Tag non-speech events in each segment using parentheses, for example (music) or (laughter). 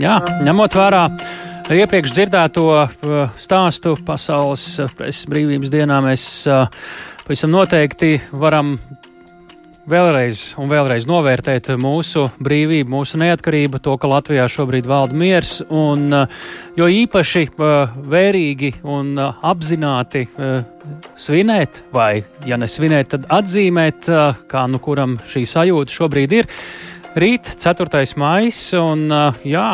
Jā, ņemot vērā iepriekš dzirdēto stāstu pasaules preses brīvības dienā, mēs pavisam noteikti varam vēlreiz un vēlreiz novērtēt mūsu brīvību, mūsu neatkarību, to, ka Latvijā šobrīd valda miers, un jo īpaši vērīgi un apzināti svinēt, vai, ja nesvinēt, tad atzīmēt, kā nu kuram šī sajūta šobrīd ir. Rīt, 4. maija, un jā,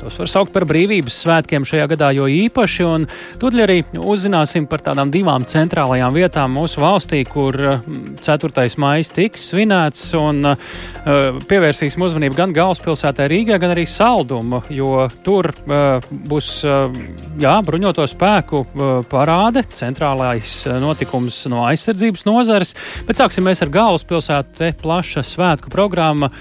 Tos var saukt par brīvības svētkiem šajā gadā, jo īpaši. Tūdaļ arī uzzināsim par tādām divām centrālajām vietām mūsu valstī, kur 4. Mm, maija tiks svinēts. Un, uh, pievērsīsim uzmanību gan galvaspilsētai Rīgā, gan arī Saldumu, jo tur uh, būs uh, jā, bruņoto spēku uh, parāde, centrālais notikums no aizsardzības nozares. Bet sāksim mēs ar galvaspilsētu, te plaša svētku programma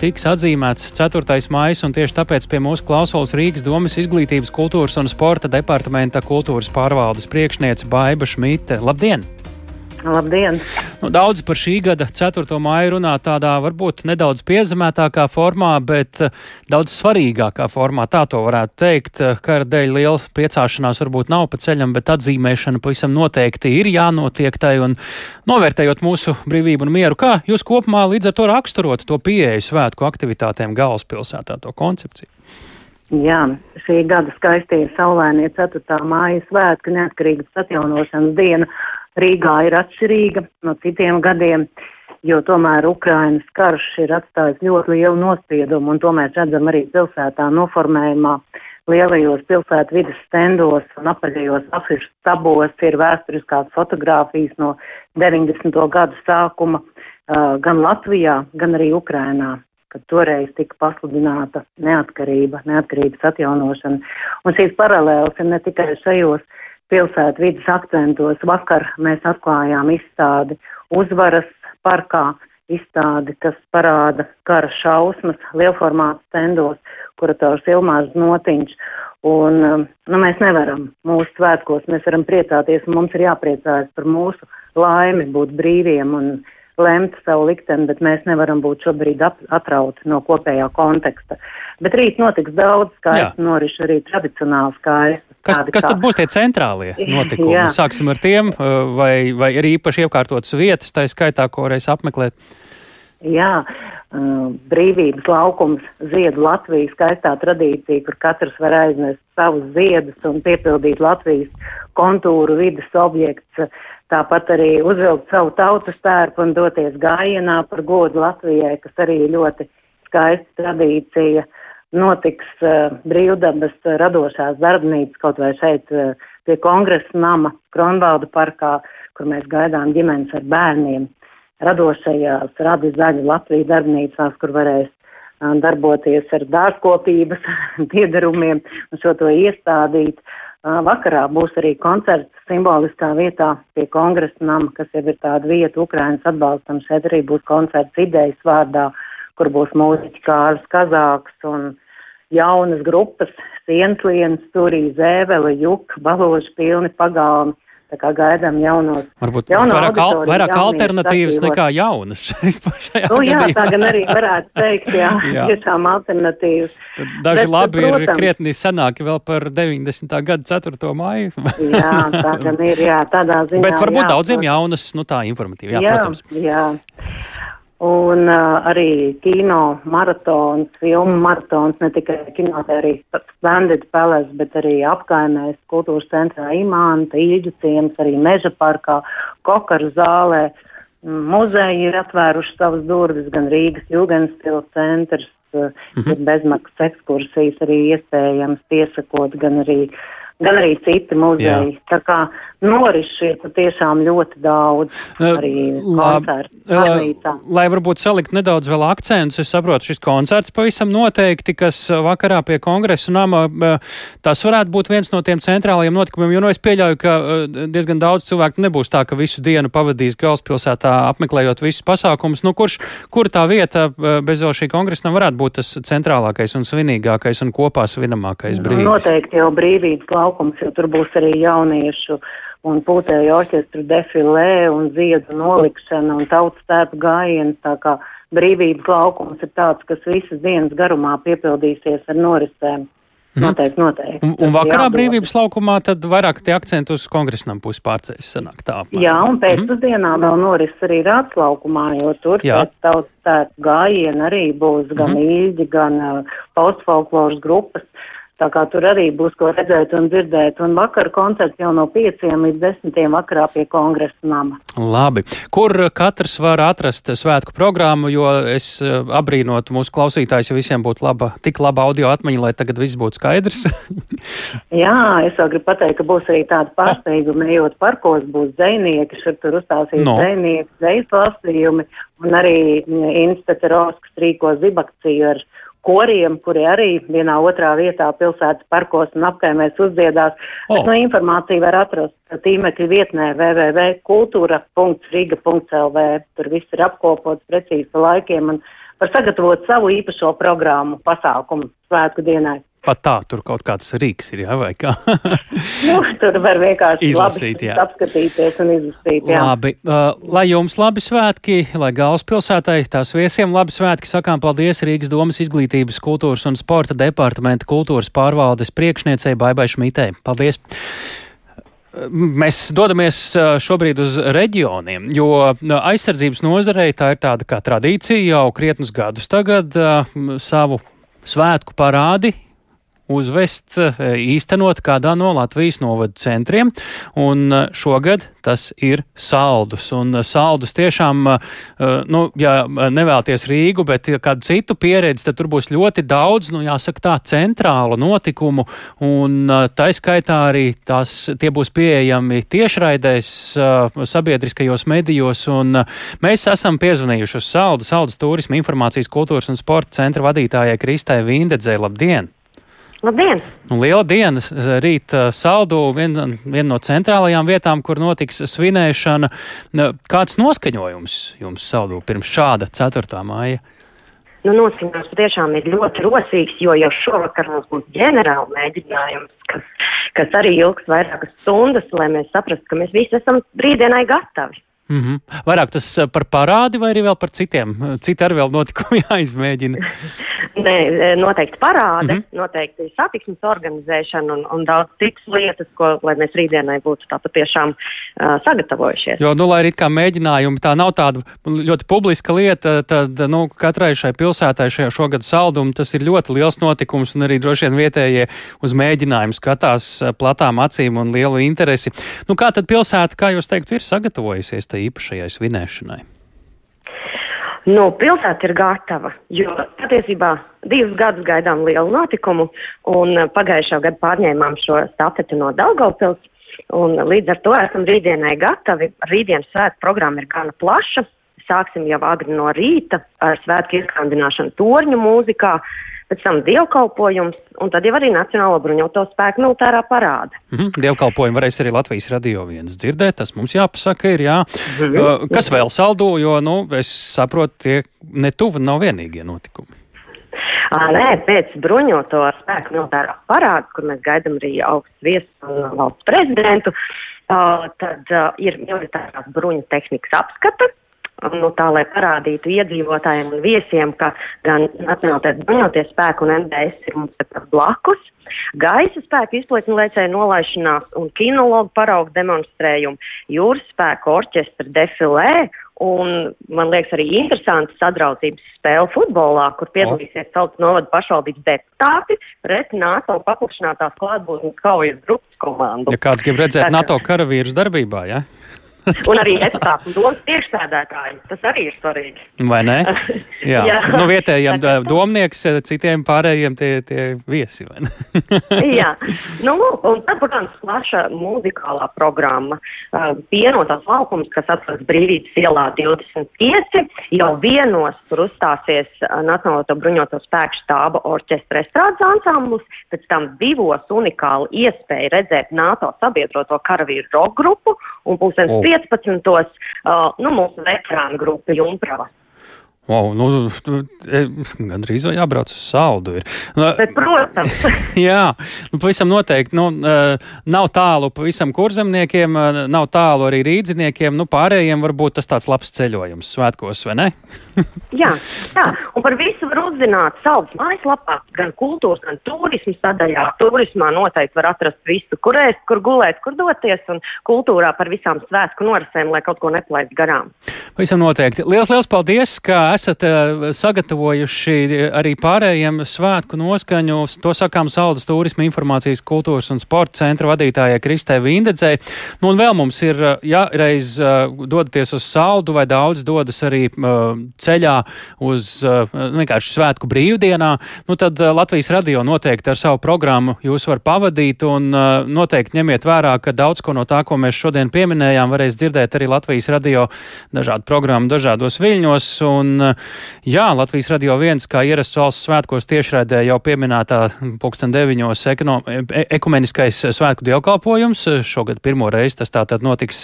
tiks atzīmēts 4. maija, un tieši tāpēc pie mūsu klausulas Rīgas domas izglītības, kultūras un sporta departamenta kultūras pārvaldes priekšniece Baiba Šmite. Labdien! Labdien! Nu, daudz par šī gada 4. māju runā tādā varbūt nedaudz piezemētākā formā, bet eh, daudz svarīgākā formā. Tā to varētu teikt. Eh, Kara dēļ liela priecāšanās varbūt nav pa ceļam, bet atzīmēšana pavisam noteikti ir jānotiek tai un novērtējot mūsu brīvību un mieru. Kā jūs kopumā līdz ar to raksturot to pieeju svētku aktivitātēm galvaspilsētā, to koncepciju? Jā, šī gada skaistie saulēnie 4. māja svētki neatkarības atjaunošanas diena Rīgā ir atšķirīga no citiem gadiem, jo tomēr Ukrainas karš ir atstājis ļoti lielu nospiedumu, un to mēs redzam arī pilsētā noformējumā. Lielajos pilsētu vidas stendos un apaļajos afišu stabos ir vēsturiskās fotogrāfijas no 90. gadu sākuma gan Latvijā, gan arī Ukrainā kad toreiz tika pasludināta neatkarība, neatkarības atjaunošana. Un šīs paralēles ir ne tikai šajos pilsētu vidas akcentos. Vakar mēs atklājām izstādi uzvaras parkā, izstādi, kas parāda kara šausmas lielformātu stendos, kurators Ilmārs Notiņš. Un, um, nu, mēs nevaram mūsu svētkos, mēs varam priecāties, un mums ir jāpriecājas par mūsu laimi būt brīviem un lemt savu likteni, bet mēs nevaram būt šobrīd atrauti no kopējā konteksta. Bet rīt notiks daudz skaistu norišu, arī tradicionāli skaistu. Kas, kas tad būs tie centrālie (laughs) notikumi? Jā. Sāksim ar tiem, uh, vai, vai ir īpaši iekārtotas vietas, tā skaitā, ko reiz apmeklēt? Jā, uh, brīvības laukums ziedu Latvijas skaistā tradīcija, kur katrs var aiznest savus ziedus un piepildīt Latvijas kontūru vidas objekts, tāpat arī uzvilkt savu tautas tērpu un doties gājienā par godu Latvijai, kas arī ļoti skaista tradīcija. Uh, notiks uh, brīvdabas uh, radošās darbnīcas kaut vai šeit uh, pie kongresa nama Kronvalda parkā, kur mēs gaidām ģimenes ar bērniem. Radošajās radi zaļu Latvijas darbnīcās, kur varēs darboties ar dārzkopības (laughs) piedarumiem un šo to iestādīt. Vakarā būs arī koncerts simboliskā vietā pie kongresa nama, kas jau ir tāda vieta Ukrainas atbalstam. Šeit arī būs koncerts idejas vārdā. Uh, kur būs mūziķi Kārs Kazāks un jaunas grupas Sienslienas, Turī, Zēvele, Juk, Baloži pilni pagalmi. Tā kā gaidām jaunos. Varbūt vairāk, al, vairāk alternatīvas nekā jaunas. (laughs) nu, jā, tā gan arī varētu teikt, jā, (laughs) jā. tiešām alternatīvas. Tad daži Bet, labi protams, ir krietni senāki vēl par 90. gadu 4. māju. (laughs) jā, tā gan ir, jā, tādā ziņā. Bet varbūt jā, daudziem jaunas, nu tā informatīvi, jā, jā protams. Jā un uh, arī kino maratons, filmu maratons, ne tikai kinotērijas Splendid Palace, bet arī apkaimēs kultūras centrā Imanta, Īģu ciems, arī Meža parkā, Kokaru zālē. Muzeji ir atvēruši savas durvis, gan Rīgas Jūgenstila centrs, uh, mm ir bezmaksas ekskursijas arī iespējams piesakot, gan arī uh, gan arī citi muzeji. Jā. Tā kā noriši ir patiešām ļoti daudz arī koncertu. Lai varbūt salikt nedaudz vēl akcentus, es saprotu, šis koncerts pavisam noteikti, kas vakarā pie kongresa nama, tas varētu būt viens no tiem centrālajiem notikumiem, jo nu, es pieļauju, ka diezgan daudz cilvēku nebūs tā, ka visu dienu pavadīs galvaspilsētā apmeklējot visus pasākumus. Nu, kurš, kur tā vieta bez vēl šī kongresa nam varētu būt tas centrālākais un svinīgākais un kopā svinamākais brīdis? Noteikti jau brīvības klausa laukums, jo tur būs arī jauniešu un pūtēju orķestru defilē un ziedu nolikšana un tautas tērpu gājiens, tā kā brīvības laukums ir tāds, kas visas dienas garumā piepildīsies ar norisēm. Mhm. Noteikti, noteikti. Un, un vakarā jādod. brīvības laukumā tad vairāk tie akcenti uz kongresnam pusi pārceļas sanāk tā. Man. Jā, un pēcpusdienā mm. vēl noris arī rāds laukumā, jo tur pēc tautas tētu gājienu arī būs gan mm. īļģi, gan uh, postfolkloras grupas. Tā kā tur arī būs ko redzēt un dzirdēt. Un vakar koncerts jau no pieciem līdz desmitiem vakarā pie kongresa nama. Labi. Kur katrs var atrast svētku programmu, jo es eh, abrīnotu mūsu klausītājs, ja visiem būtu laba, tik laba audio atmiņa, lai tagad viss būtu skaidrs. (laughs) Jā, es vēl gribu pateikt, ka būs arī tāda pārsteiguma, ejot parkos, būs dzēnieki, šur tur uzstāsīs no. dzēnieki, dzējas lasījumi, un arī Inspector Roskas rīko zibakciju ar koriem, kuri arī vienā otrā vietā pilsētas parkos un apkaimēs uzdziedās. Oh. Bet no informāciju var atrast tīmekļa vietnē www.kultūra.riga.lv. Tur viss ir apkopots precīzi pa laikiem un var sagatavot savu īpašo programmu pasākumu svētku dienai. Pat tā, tur kaut kāds rīks ir, jā, vai kā? (laughs) nu, tur var vienkārši izlasīt, jā. apskatīties un izlasīt, jā. Labi, uh, lai jums labi svētki, lai galvaspilsētai tās viesiem labi svētki, sakām paldies Rīgas domas izglītības, kultūras un sporta departamenta kultūras pārvaldes priekšniecei Baibai Šmitei. Paldies! Mēs dodamies šobrīd uz reģioniem, jo aizsardzības nozarei tā ir tāda kā tradīcija jau krietnus gadus tagad savu svētku parādi uzvest, eh, īstenot kādā no Latvijas novadu centriem, un eh, šogad tas ir saldus. Un eh, saldus tiešām, nu, ja nevēlties Rīgu, bet kādu citu pieredzi, tad tur būs ļoti daudz, nu, jāsaka tā, centrālu notikumu, un tā skaitā arī tās, tie būs pieejami tiešraidēs, sabiedriskajos medijos, un mēs esam piezvanījuši uz saldu, saldus turismu informācijas kultūras un sporta centra vadītājai Kristai Vindedzei. Labdien! Labdien! Un liela diena rīt saldu, viena vien no centrālajām vietām, kur notiks svinēšana. Kāds noskaņojums jums saldu pirms šāda 4. māja? Nu, noskaņojums patiešām ir ļoti rosīgs, jo jau šovakar mums būs ģenerāla mēģinājums, kas, kas arī ilgs vairākas stundas, lai mēs saprastu, ka mēs visi esam brīdienai gatavi. Mm -hmm. Vairāk tas eh, par parādi vai arī vēl par citiem? Citi arī vēl notikumi (laughs) jāizmēģina. (laughs) Nē, e, noteikti parāde, mm -hmm. noteikti satiksmes organizēšana un, un daudz citas lietas, ko, lai mēs rītdienai būtu tā patiešām uh, sagatavojušies. Jo, nu, lai arī kā mēģinājumi, tā nav tāda ļoti publiska lieta, tad, nu, katrai šai pilsētai šajā šogad saldumu tas ir ļoti liels notikums un arī droši vien vietējie uz mēģinājumu skatās platām acīm un lielu interesi. Nu, kā tad pilsēta, kā jūs teiktu, ir sagatavojusies? Tai īpašajai svinēšanai? Nu, pilsēta ir gatava, jo patiesībā divus gadus gaidām lielu notikumu, un pagājušā gada pārņēmām šo stafeti no Daugavpils, un līdz ar to esam rītdienai gatavi. Rītdienas svētku programma ir gana plaša. Sāksim jau agri no rīta ar svētku izskandināšanu torņu mūzikā, pēc tam dievkalpojums, un tad jau arī Nacionālo bruņoto spēku militārā parāda. Mm -hmm. Dievkalpojumu varēs arī Latvijas radio viens dzirdēt, tas mums jāpasaka ir, jā. Mm -hmm. Kas vēl saldo, jo, nu, es saprotu, tie netuvu nav vienīgie notikumi. Nē, pēc bruņoto spēku militārā parāda, kur mēs gaidām arī augsts viesus un valsts prezidentu, tad ir militārās bruņu tehnikas apskata, nu, tā, lai parādītu iedzīvotājiem un viesiem, ka gan Nacionālais bruņoties spēku un NBS ir mums tepat blakus. Gaisa spēku izplatņu lēcēju nolaišanās un kinologu paraugu demonstrējumu, jūras spēku orķestra defilē un, man liekas, arī interesanti sadraudzības spēle futbolā, kur piedalīsies tautas novada pašvaldības deputāti pret NATO paplašinātās klātbūtnes kaujas grupas komandu. Ja kāds grib redzēt Tā, NATO karavīrus darbībā, jā? Ja? Un arī deputātu domas priekšsēdētāji. Tas arī ir svarīgi. Vai ne? (laughs) Jā, Jā. nu vietējiem domnieks, citiem pārējiem tie, tie viesi? (laughs) Jā, nu, un tad, protams, plaša mūzikālā programma. Pienotās laukums, kas atrodas brīvības ielā 25, jau vienos tur uzstāsies Nacionālo bruņoto spēku štāba orķestra estrādes ansamblis, pēc tam divos unikāli iespēja redzēt NATO sabiedroto karavīru rock grupu un pulkstens oh. 15. Uh, nu, mūsu veterānu grupa Jumprava. Wow, nu, e, gan drīz vai jābrauc uz saldu. Ir. Nu, Bet, protams. (laughs) jā, nu, pavisam noteikti. Nu, e, nav tālu pavisam kurzemniekiem, e, nav tālu arī rīdziniekiem. Nu, pārējiem varbūt tas tāds labs ceļojums svētkos, vai ne? (laughs) jā, tā. Un par visu var uzzināt saldas mājaslapā, gan kultūras, gan turismu sadaļā. Turismā noteikti var atrast visu, kur ēst, kur gulēt, kur doties, un kultūrā par visām svētku norisēm, lai kaut ko nepalaist garām. Pavisam noteikti. Liels, liels paldies, ka esat uh, sagatavojuši arī pārējiem svētku noskaņu. To sakām Saudas turisma informācijas kultūras un sporta centra vadītājai Kristē Vindedzei. Nu, un vēl mums ir, eh, ja reiz dodaties uz Saudu vai daudz dodas arī ceļā uz vienkārši svētku brīvdienā, nu tad Latvijas radio noteikti ar savu programmu jūs var pavadīt un noteikti ņemiet vērā, ka daudz ko no tā, ko mēs šodien pieminējām, varēs dzirdēt arī Latvijas radio dažādu programmu dažādos viļņos. Un, jā, Latvijas radio viens, kā ierasts valsts svētkos tiešraidē jau pieminētā pulksten deviņos ekono, e ekumeniskais svētku dievkalpojums. Šogad pirmo reizi tas tātad notiks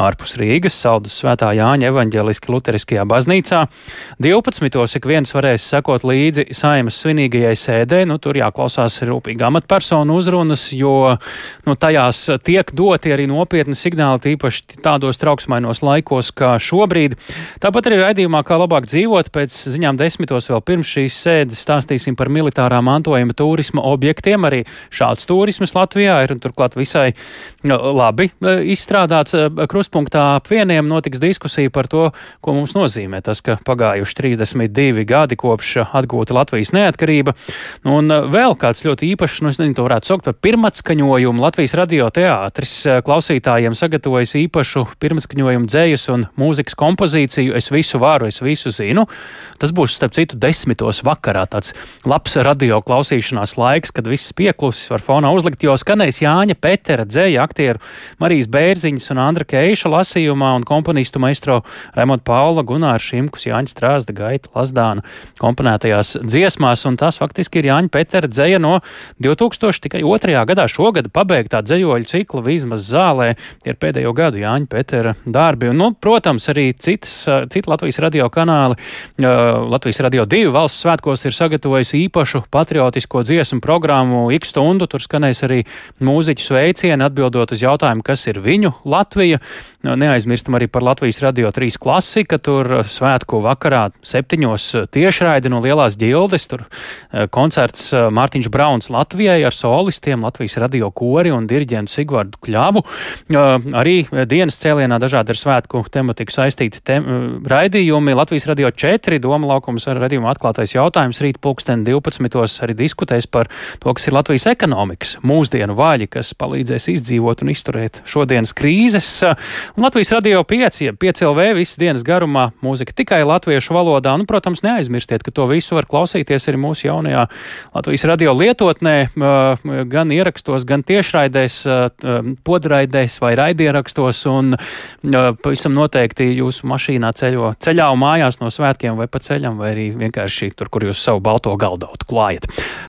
ārpus Rīgas, Saldus Svētā Jāņa evaņģēliski luteriskajā baznīcā. 12. ik viens varēs sekot līdzi saimas svinīgajai sēdē, nu tur jāklausās rūpīgi amatpersonu uzrunas, jo nu, tajās tiek doti arī nopietni signāli, tīpaši tādos trauksmainos laikos kā šobrīd. Tāpat arī raidījumā, kā labāk dzīvot, pēc ziņām desmitos vēl pirms šīs sēdes stāstīsim par militārā mantojuma turisma objektiem. Arī šāds turismas Latvijā ir un turklāt visai nu, labi e, izstrādāts e, kruspunktā ap vieniem notiks diskusija par to, ko mums nozīmē tas, ka pagājuši 32 gadi kopš atgūta Latvijas neatkarība. Nu, un vēl kāds ļoti īpašs, nu, es nezinu, to varētu saukt par pirmatskaņojumu. Latvijas radio teātris klausītājiem sagatavojas īpašu pirmatskaņojumu dzējas un mūzikas kompozīciju. Es visu varu, es visu zinu. Tas būs, starp citu, desmitos vakarā tāds labs radio klausīšanās laiks, kad viss pieklusis var fonā uzlikt, jo skanēs Jāņa Petera dzēja aktieru Marijas Bērziņas un Andra Keiša Reiša lasījumā un komponistu maistro Raimond Paula, Gunārs Šimkus, Jāņa Strāzda, Gaita Lasdāna komponētajās dziesmās, un tas faktiski ir Jāņa Petera dzēja no 2002. gadā šogad pabeigtā dzējoļu cikla Vīzmas zālē. Ir pēdējo gadu Jāņa Petera darbi, un, nu, protams, arī citas, citi Latvijas radio kanāli. Latvijas radio divi valsts svētkos ir sagatavojusi īpašu patriotisko dziesmu programmu X stundu. Tur skanēs arī mūziķu sveicieni atbildot uz jautājumu, kas ir viņu Latvija. Neaizmirstam arī par Latvijas radio 3 klasika, tur uh, svētku vakarā septiņos uh, tiešraidi no Lielās ģildes, tur uh, koncerts Mārtiņš Brauns Latvijai ar solistiem, Latvijas radio kori un diriģentu Sigvardu Kļavu. Arī dienas cēlienā dažādi ar svētku tematiku saistīti tem raidījumi. Latvijas radio 4 doma laukums ar radījumu atklātais jautājums rīt pulksten 12. arī diskutēs par to, kas ir Latvijas ekonomikas mūsdienu vaļi, kas palīdzēs izdzīvot un izturēt šodienas krīzes. Un Latvijas radio 5, 5 LV visas dienas garumā mūzika tikai latviešu valodā. Nu, protams, neaizmirstiet, ka to visu var klausīties arī mūsu jaunajā Latvijas radio lietotnē, gan ierakstos, gan tiešraidēs, podraidēs vai raidierakstos. Un pavisam noteikti jūsu mašīnā ceļo ceļā un mājās no svētkiem vai pa ceļam, vai arī vienkārši tur, kur jūs savu balto galdautu klājat.